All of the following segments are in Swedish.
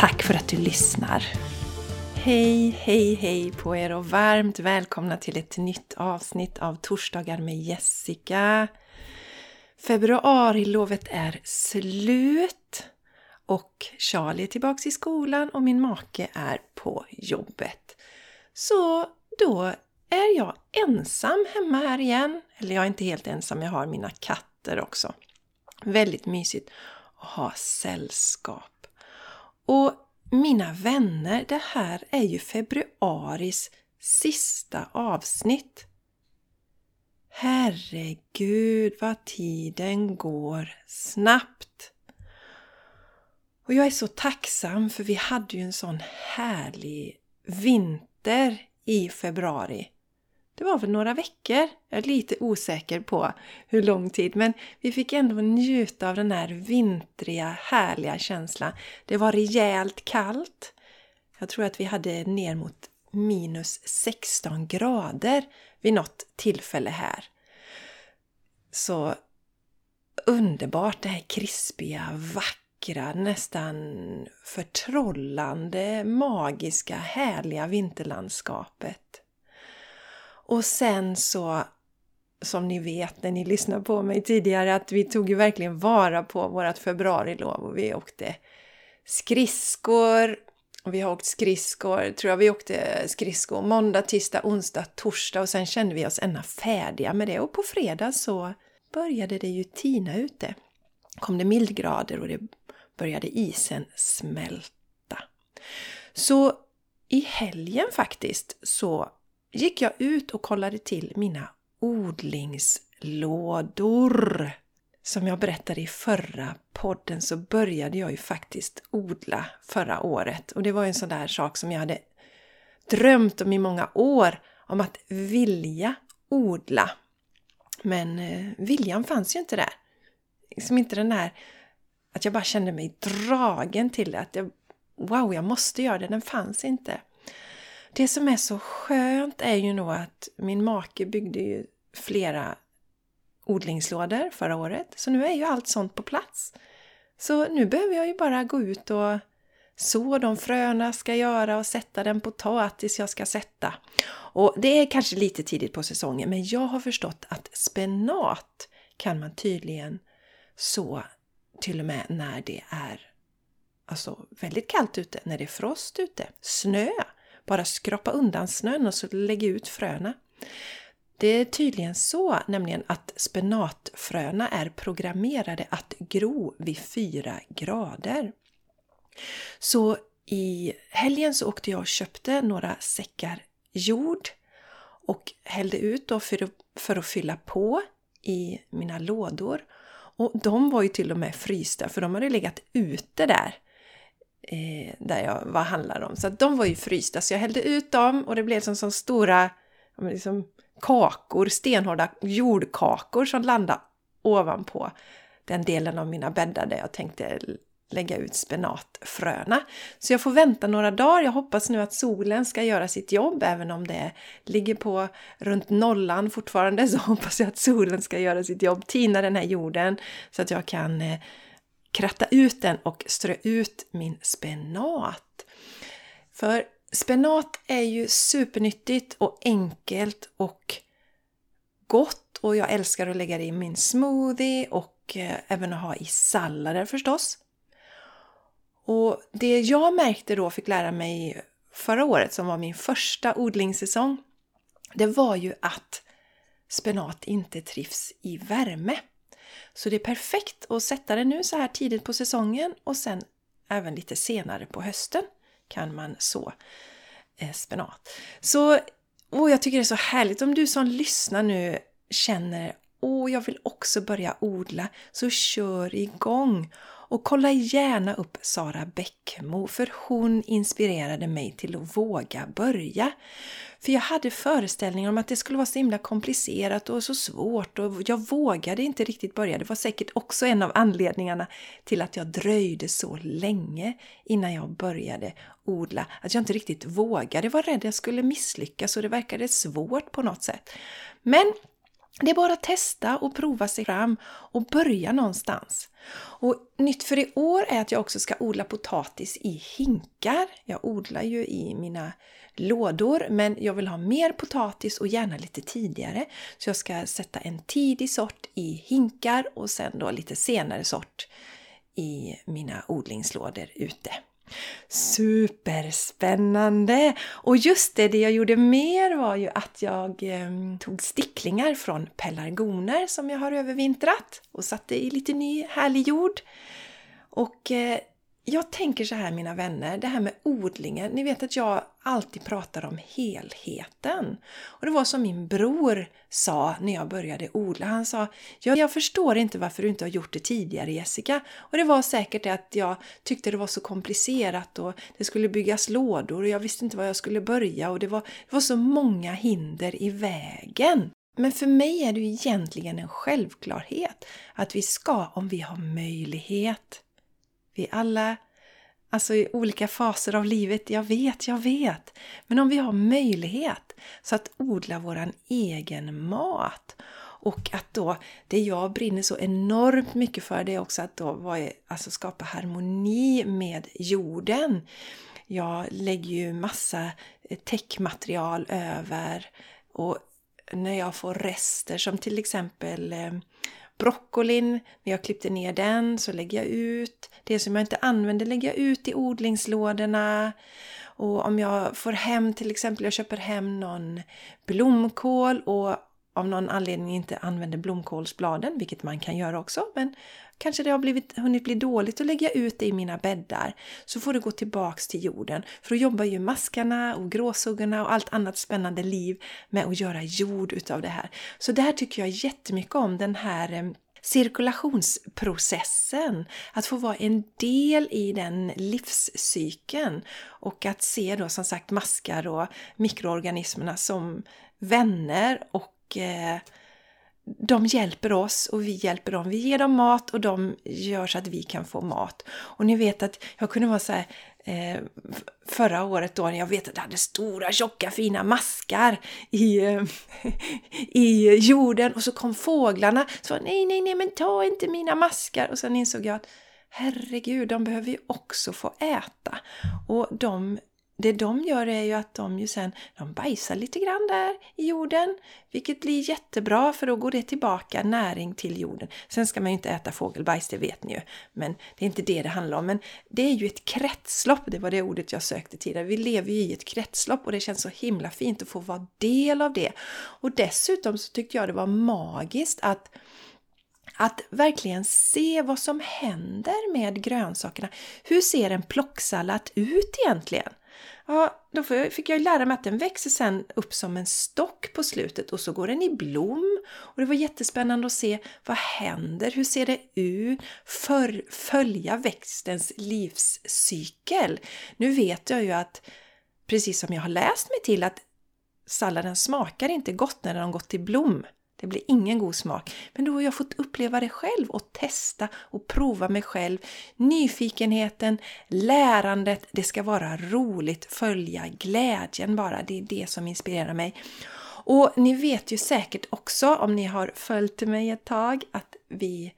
Tack för att du lyssnar! Hej, hej, hej på er och varmt välkomna till ett nytt avsnitt av Torsdagar med Jessica. Februarilovet är slut och Charlie är tillbaks i skolan och min make är på jobbet. Så då är jag ensam hemma här igen. Eller jag är inte helt ensam, jag har mina katter också. Väldigt mysigt att ha sällskap. Och mina vänner, det här är ju februaris sista avsnitt. Herregud vad tiden går snabbt! Och jag är så tacksam för vi hade ju en sån härlig vinter i februari. Det var väl några veckor. Jag är lite osäker på hur lång tid men vi fick ändå njuta av den här vintriga härliga känslan. Det var rejält kallt. Jag tror att vi hade ner mot minus 16 grader vid något tillfälle här. Så underbart det här krispiga, vackra, nästan förtrollande, magiska, härliga vinterlandskapet. Och sen så, som ni vet när ni lyssnade på mig tidigare, att vi tog ju verkligen vara på vårt februarilov och vi åkte skridskor. Och vi har åkt skridskor, tror jag vi åkte skridskor måndag, tisdag, onsdag, torsdag och sen kände vi oss ända färdiga med det. Och på fredag så började det ju tina ute. kom det mildgrader och det började isen smälta. Så i helgen faktiskt så gick jag ut och kollade till mina odlingslådor. Som jag berättade i förra podden så började jag ju faktiskt odla förra året och det var en sån där sak som jag hade drömt om i många år om att vilja odla. Men eh, viljan fanns ju inte där. Liksom inte den där att jag bara kände mig dragen till det. Att jag, wow, jag måste göra det. Den fanns inte. Det som är så skönt är ju nog att min make byggde ju flera odlingslådor förra året. Så nu är ju allt sånt på plats. Så nu behöver jag ju bara gå ut och så de fröna ska göra och sätta den potatis jag ska sätta. Och det är kanske lite tidigt på säsongen men jag har förstått att spenat kan man tydligen så till och med när det är alltså väldigt kallt ute, när det är frost ute, snö. Bara skrapa undan snön och så lägga ut fröna. Det är tydligen så nämligen att spenatfröna är programmerade att gro vid 4 grader. Så i helgen så åkte jag och köpte några säckar jord och hällde ut då för, för att fylla på i mina lådor. Och de var ju till och med frysta för de hade legat ute där eh, där jag var handlade om. Så att de var ju frysta så jag hällde ut dem och det blev som, som stora liksom, kakor, stenhårda jordkakor som landade ovanpå den delen av mina bäddar där jag tänkte lägga ut spenatfröna. Så jag får vänta några dagar. Jag hoppas nu att solen ska göra sitt jobb även om det ligger på runt nollan fortfarande så hoppas jag att solen ska göra sitt jobb, tina den här jorden så att jag kan eh, kratta ut den och strö ut min spenat. För spenat är ju supernyttigt och enkelt och gott och jag älskar att lägga det i min smoothie och eh, även att ha i sallader förstås. Och det jag märkte då, fick lära mig förra året som var min första odlingssäsong, det var ju att spenat inte trivs i värme. Så det är perfekt att sätta det nu så här tidigt på säsongen och sen även lite senare på hösten kan man så eh, spenat. Så åh, jag tycker det är så härligt om du som lyssnar nu känner åh, jag vill också börja odla, så kör igång! Och kolla gärna upp Sara Bäckmo för hon inspirerade mig till att våga börja. För jag hade föreställningar om att det skulle vara så himla komplicerat och så svårt och jag vågade inte riktigt börja. Det var säkert också en av anledningarna till att jag dröjde så länge innan jag började odla. Att jag inte riktigt vågade. Jag var rädd att jag skulle misslyckas och det verkade svårt på något sätt. Men det är bara att testa och prova sig fram och börja någonstans. Och nytt för i år är att jag också ska odla potatis i hinkar. Jag odlar ju i mina lådor men jag vill ha mer potatis och gärna lite tidigare. Så jag ska sätta en tidig sort i hinkar och sen då lite senare sort i mina odlingslådor ute. Superspännande! Och just det, det jag gjorde mer var ju att jag eh, tog sticklingar från pelargoner som jag har övervintrat och satte i lite ny härlig jord. Och eh, jag tänker så här mina vänner, det här med odlingen. Ni vet att jag alltid pratar om helheten. Och det var som min bror sa när jag började odla. Han sa Jag förstår inte varför du inte har gjort det tidigare Jessica. Och det var säkert det att jag tyckte det var så komplicerat och det skulle byggas lådor och jag visste inte var jag skulle börja och det var, det var så många hinder i vägen. Men för mig är det ju egentligen en självklarhet att vi ska, om vi har möjlighet, vi alla, alltså i olika faser av livet, jag vet, jag vet. Men om vi har möjlighet så att odla våran egen mat och att då, det jag brinner så enormt mycket för det är också att då alltså skapa harmoni med jorden. Jag lägger ju massa eh, täckmaterial över och när jag får rester som till exempel eh, broccolin, när jag klippte ner den så lägger jag ut. Det som jag inte använder lägger jag ut i odlingslådorna. Och om jag får hem till exempel, jag köper hem någon blomkål och av någon anledning inte använder blomkålsbladen, vilket man kan göra också, men kanske det har blivit, hunnit bli dåligt, då lägger jag ut det i mina bäddar. Så får det gå tillbaks till jorden. För då jobbar ju maskarna och gråsuggorna och allt annat spännande liv med att göra jord utav det här. Så det här tycker jag jättemycket om, den här eh, cirkulationsprocessen, att få vara en del i den livscykeln och att se då som sagt maskar och mikroorganismerna som vänner och eh, de hjälper oss och vi hjälper dem. Vi ger dem mat och de gör så att vi kan få mat. Och ni vet att jag kunde vara så här, eh, förra året då när jag vet att jag hade stora tjocka fina maskar i, eh, i jorden och så kom fåglarna så nej, nej, nej, men ta inte mina maskar. Och sen insåg jag att herregud, de behöver ju också få äta. Och de det de gör är ju att de ju sen de bajsar lite grann där i jorden, vilket blir jättebra för då går det tillbaka näring till jorden. Sen ska man ju inte äta fågelbajs, det vet ni ju, men det är inte det det handlar om. Men det är ju ett kretslopp, det var det ordet jag sökte tidigare. Vi lever ju i ett kretslopp och det känns så himla fint att få vara del av det. Och dessutom så tyckte jag det var magiskt att att verkligen se vad som händer med grönsakerna. Hur ser en plocksallad ut egentligen? Ja, då fick jag lära mig att den växer sen upp som en stock på slutet och så går den i blom. Och det var jättespännande att se vad händer, hur ser det ut? För, följa växtens livscykel. Nu vet jag ju att, precis som jag har läst mig till, att salladen smakar inte gott när den har gått i blom. Det blir ingen god smak. Men då har jag fått uppleva det själv och testa och prova mig själv. Nyfikenheten, lärandet, det ska vara roligt, följa glädjen bara. Det är det som inspirerar mig. Och ni vet ju säkert också, om ni har följt mig ett tag, att vi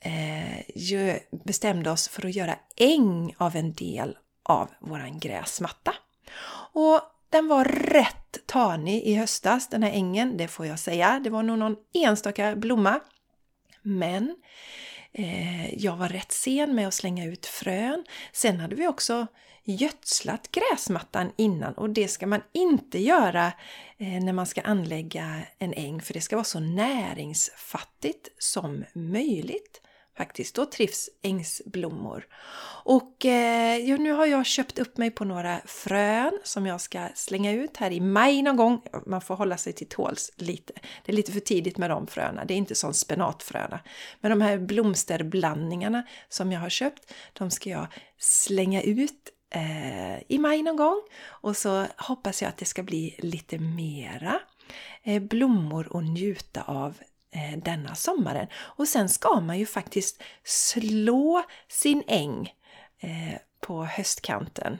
eh, bestämde oss för att göra äng av en del av våran gräsmatta. Och den var rätt tanig i höstas, den här ängen, det får jag säga. Det var nog någon enstaka blomma. Men eh, jag var rätt sen med att slänga ut frön. Sen hade vi också gödslat gräsmattan innan och det ska man inte göra eh, när man ska anlägga en äng för det ska vara så näringsfattigt som möjligt faktiskt. Då trivs ängsblommor. Och eh, ja, nu har jag köpt upp mig på några frön som jag ska slänga ut här i maj någon gång. Man får hålla sig till tåls lite. Det är lite för tidigt med de fröna. Det är inte som spenatfröna. Men de här blomsterblandningarna som jag har köpt, de ska jag slänga ut eh, i maj någon gång. Och så hoppas jag att det ska bli lite mera eh, blommor att njuta av Eh, denna sommaren. Och sen ska man ju faktiskt slå sin äng eh, på höstkanten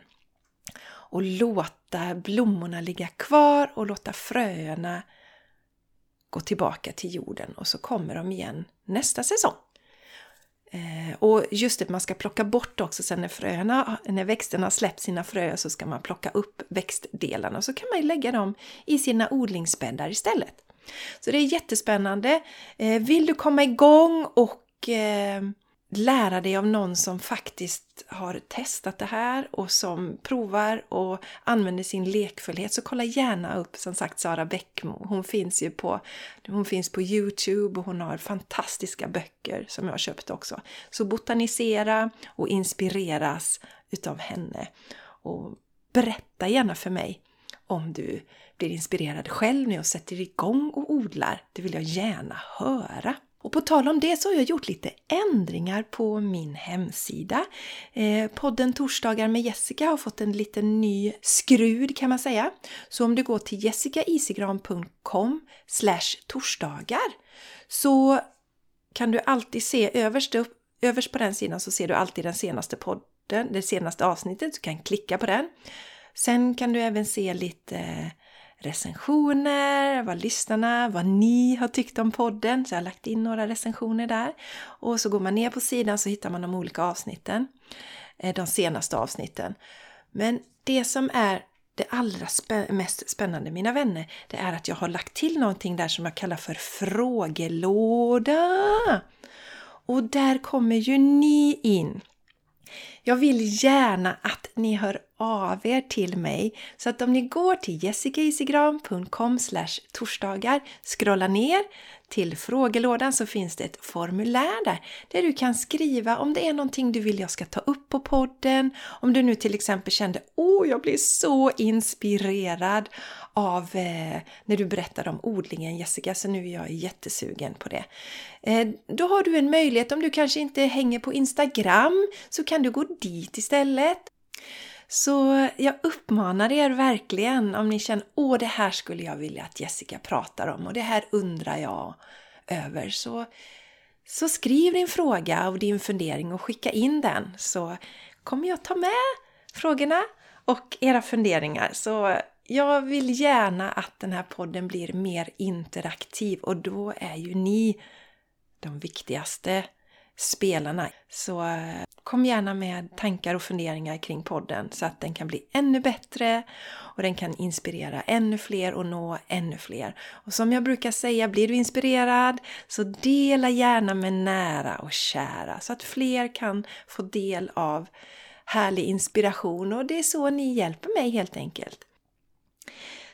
och låta blommorna ligga kvar och låta fröerna gå tillbaka till jorden och så kommer de igen nästa säsong. Eh, och just det, man ska plocka bort också sen när fröerna, när växterna släppt sina fröer så ska man plocka upp växtdelarna och så kan man lägga dem i sina odlingsbäddar istället. Så det är jättespännande. Eh, vill du komma igång och eh, lära dig av någon som faktiskt har testat det här och som provar och använder sin lekfullhet så kolla gärna upp som sagt Sara Bäckmo. Hon finns ju på, hon finns på Youtube och hon har fantastiska böcker som jag har köpt också. Så botanisera och inspireras utav henne. Och berätta gärna för mig om du blir inspirerad själv när jag sätter igång och odlar. Det vill jag gärna höra. Och på tal om det så har jag gjort lite ändringar på min hemsida. Eh, podden Torsdagar med Jessica har fått en liten ny skrud kan man säga. Så om du går till jessicaisigran.com torsdagar så kan du alltid se överst, upp, överst på den sidan så ser du alltid den senaste podden, det senaste avsnittet. Du kan klicka på den. Sen kan du även se lite recensioner, vad lyssnarna, vad ni har tyckt om podden. Så jag har lagt in några recensioner där. Och så går man ner på sidan så hittar man de olika avsnitten. Eh, de senaste avsnitten. Men det som är det allra spä mest spännande mina vänner, det är att jag har lagt till någonting där som jag kallar för frågelåda. Och där kommer ju ni in. Jag vill gärna att ni hör av er till mig. Så att om ni går till jessicaisigran.com torsdagar, scrolla ner till frågelådan så finns det ett formulär där, där du kan skriva om det är någonting du vill jag ska ta upp på podden. Om du nu till exempel kände Åh, jag blir så inspirerad av eh, när du berättade om odlingen Jessica, så nu är jag jättesugen på det. Eh, då har du en möjlighet, om du kanske inte hänger på Instagram, så kan du gå dit istället. Så jag uppmanar er verkligen om ni känner åh det här skulle jag vilja att Jessica pratar om och det här undrar jag över så, så skriv din fråga och din fundering och skicka in den så kommer jag ta med frågorna och era funderingar. Så jag vill gärna att den här podden blir mer interaktiv och då är ju ni de viktigaste spelarna. Så eh, kom gärna med tankar och funderingar kring podden så att den kan bli ännu bättre och den kan inspirera ännu fler och nå ännu fler. Och som jag brukar säga, blir du inspirerad så dela gärna med nära och kära så att fler kan få del av härlig inspiration och det är så ni hjälper mig helt enkelt.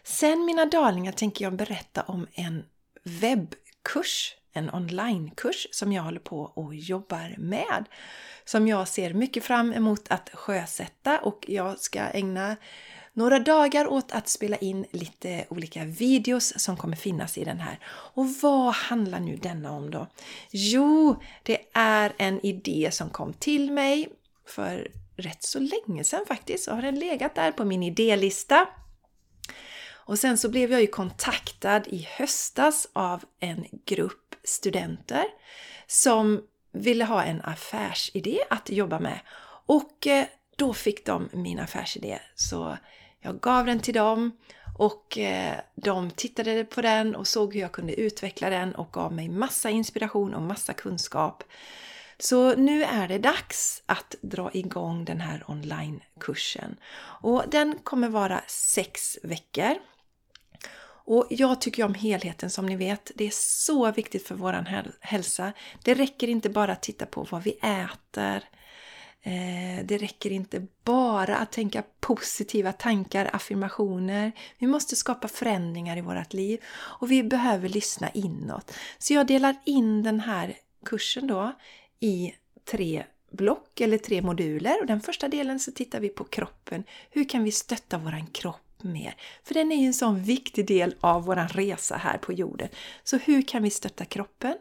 Sen mina darlingar tänker jag berätta om en webbkurs en onlinekurs som jag håller på och jobbar med. Som jag ser mycket fram emot att sjösätta och jag ska ägna några dagar åt att spela in lite olika videos som kommer finnas i den här. Och vad handlar nu denna om då? Jo, det är en idé som kom till mig för rätt så länge sedan faktiskt. Så har den legat där på min idélista och sen så blev jag ju kontaktad i höstas av en grupp studenter som ville ha en affärsidé att jobba med. Och eh, då fick de min affärsidé. Så jag gav den till dem och eh, de tittade på den och såg hur jag kunde utveckla den och gav mig massa inspiration och massa kunskap. Så nu är det dags att dra igång den här onlinekursen. Och den kommer vara sex veckor. Och jag tycker om helheten som ni vet. Det är så viktigt för vår hälsa. Det räcker inte bara att titta på vad vi äter. Eh, det räcker inte bara att tänka positiva tankar, affirmationer. Vi måste skapa förändringar i vårt liv och vi behöver lyssna inåt. Så jag delar in den här kursen då i tre block eller tre moduler. Och den första delen så tittar vi på kroppen. Hur kan vi stötta våran kropp mer? För den är ju en sån viktig del av våran resa här på jorden. Så hur kan vi stötta kroppen?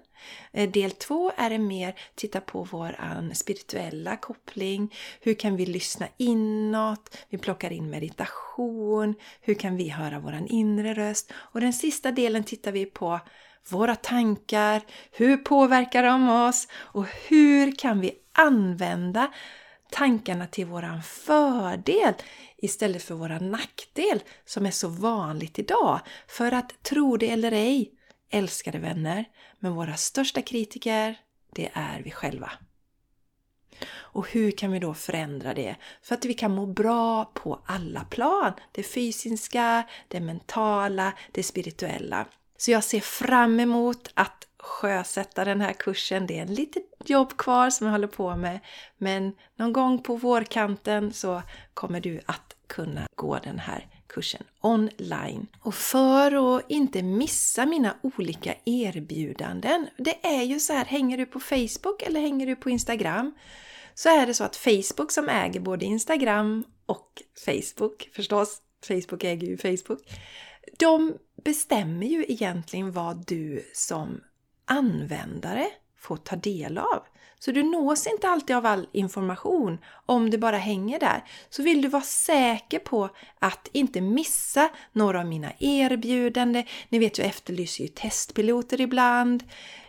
Eh, del två är det mer titta på vår spirituella koppling. Hur kan vi lyssna inåt? Vi plockar in meditation. Hur kan vi höra våran inre röst? Och den sista delen tittar vi på våra tankar, hur påverkar de oss och hur kan vi använda tankarna till våran fördel istället för våra nackdel som är så vanligt idag. För att tro det eller ej, älskade vänner, men våra största kritiker, det är vi själva. Och hur kan vi då förändra det? För att vi kan må bra på alla plan. Det fysiska, det mentala, det spirituella. Så jag ser fram emot att sjösätta den här kursen. Det är en litet jobb kvar som jag håller på med. Men någon gång på vårkanten så kommer du att kunna gå den här kursen online. Och för att inte missa mina olika erbjudanden. Det är ju så här, hänger du på Facebook eller hänger du på Instagram? Så är det så att Facebook som äger både Instagram och Facebook förstås, Facebook äger ju Facebook. De bestämmer ju egentligen vad du som användare får ta del av. Så du nås inte alltid av all information om du bara hänger där. Så vill du vara säker på att inte missa några av mina erbjudanden. Ni vet, jag efterlyser ju testpiloter ibland.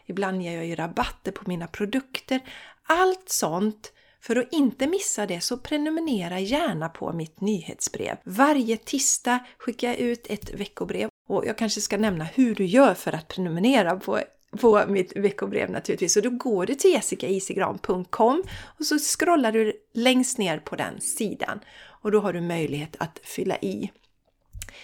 Ibland ger jag ju rabatter på mina produkter. Allt sånt för att inte missa det så prenumerera gärna på mitt nyhetsbrev. Varje tisdag skickar jag ut ett veckobrev och jag kanske ska nämna hur du gör för att prenumerera på på mitt veckobrev naturligtvis. Och då går du till jessicaisigran.com och så scrollar du längst ner på den sidan. Och då har du möjlighet att fylla i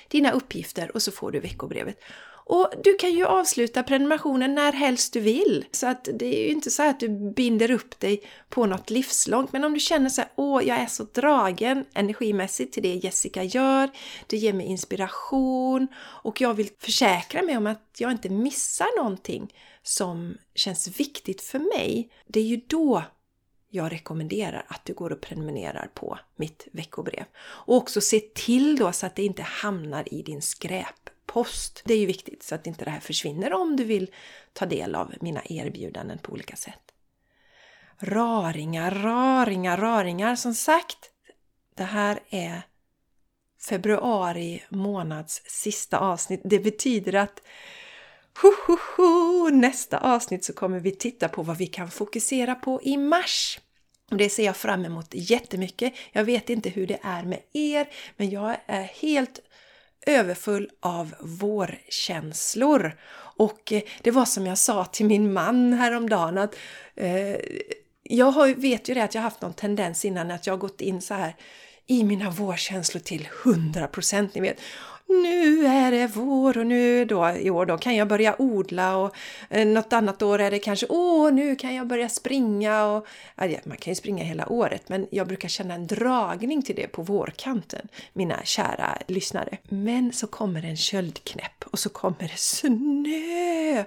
dina uppgifter och så får du veckobrevet. Och du kan ju avsluta prenumerationen när helst du vill. Så att det är ju inte så att du binder upp dig på något livslångt. Men om du känner så här, åh, jag är så dragen energimässigt till det Jessica gör. Det ger mig inspiration och jag vill försäkra mig om att jag inte missar någonting som känns viktigt för mig. Det är ju då jag rekommenderar att du går och prenumererar på mitt veckobrev. Och också se till då så att det inte hamnar i din skräp post. Det är ju viktigt så att inte det här försvinner om du vill ta del av mina erbjudanden på olika sätt. Raringar, raringar, raringar. Som sagt, det här är februari månads sista avsnitt. Det betyder att ho, ho, ho, nästa avsnitt så kommer vi titta på vad vi kan fokusera på i mars. Och det ser jag fram emot jättemycket. Jag vet inte hur det är med er, men jag är helt överfull av vårkänslor. Och eh, det var som jag sa till min man häromdagen att eh, jag har, vet ju det att jag haft någon tendens innan att jag har gått in så här i mina vårkänslor till 100%. Ni vet, nu är vår och nu då i år då kan jag börja odla och eh, något annat år är det kanske åh nu kan jag börja springa och ja, man kan ju springa hela året men jag brukar känna en dragning till det på vårkanten mina kära lyssnare. Men så kommer en köldknäpp och så kommer det snö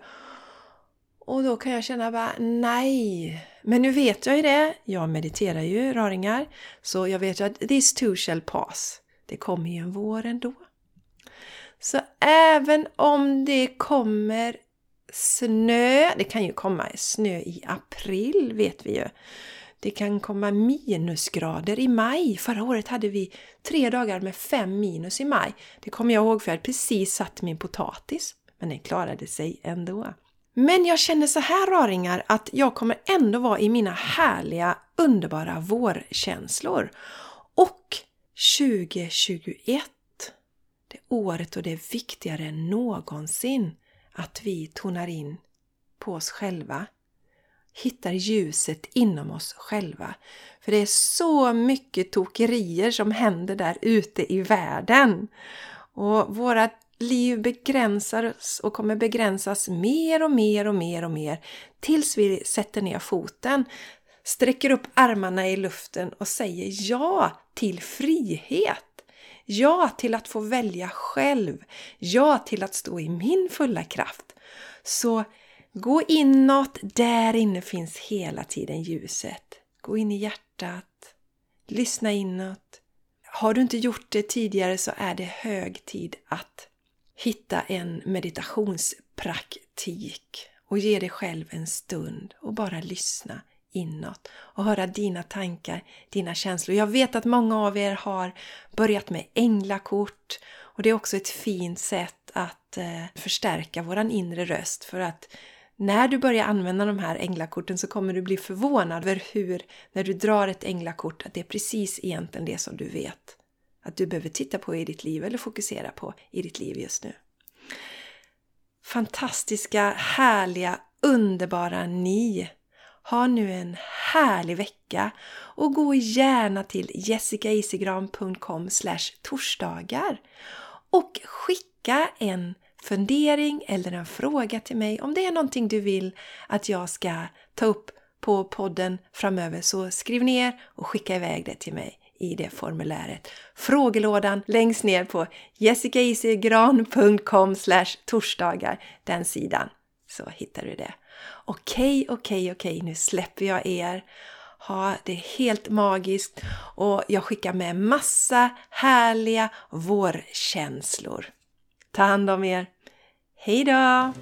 och då kan jag känna bara nej. Men nu vet jag ju det. Jag mediterar ju raringar. Så jag vet ju att this too shall pass. Det kommer ju en vår ändå. Så även om det kommer snö, det kan ju komma snö i april vet vi ju. Det kan komma minusgrader i maj. Förra året hade vi tre dagar med fem minus i maj. Det kommer jag ihåg för jag hade precis satt min potatis. Men den klarade sig ändå. Men jag känner så här raringar att jag kommer ändå vara i mina härliga, underbara vårkänslor. Och 2021 året då det är viktigare än någonsin att vi tonar in på oss själva. Hittar ljuset inom oss själva. För det är så mycket tokerier som händer där ute i världen. Och våra liv begränsas och kommer begränsas mer och mer och mer och mer tills vi sätter ner foten, sträcker upp armarna i luften och säger ja till frihet. Ja till att få välja själv. Ja till att stå i min fulla kraft. Så Gå inåt, där inne finns hela tiden ljuset. Gå in i hjärtat, lyssna inåt. Har du inte gjort det tidigare så är det hög tid att hitta en meditationspraktik och ge dig själv en stund och bara lyssna inåt och höra dina tankar, dina känslor. Jag vet att många av er har börjat med änglakort och det är också ett fint sätt att eh, förstärka våran inre röst för att när du börjar använda de här änglakorten så kommer du bli förvånad över hur, när du drar ett änglakort, att det är precis egentligen det som du vet att du behöver titta på i ditt liv eller fokusera på i ditt liv just nu. Fantastiska, härliga, underbara ni! Ha nu en härlig vecka och gå gärna till jessicaisigran.com torsdagar och skicka en fundering eller en fråga till mig. Om det är någonting du vill att jag ska ta upp på podden framöver så skriv ner och skicka iväg det till mig i det formuläret. Frågelådan längst ner på jessicaisigran.com torsdagar, den sidan, så hittar du det. Okej, okej, okej, nu släpper jag er. Ha det helt magiskt och jag skickar med massa härliga vårkänslor. Ta hand om er! Hejdå!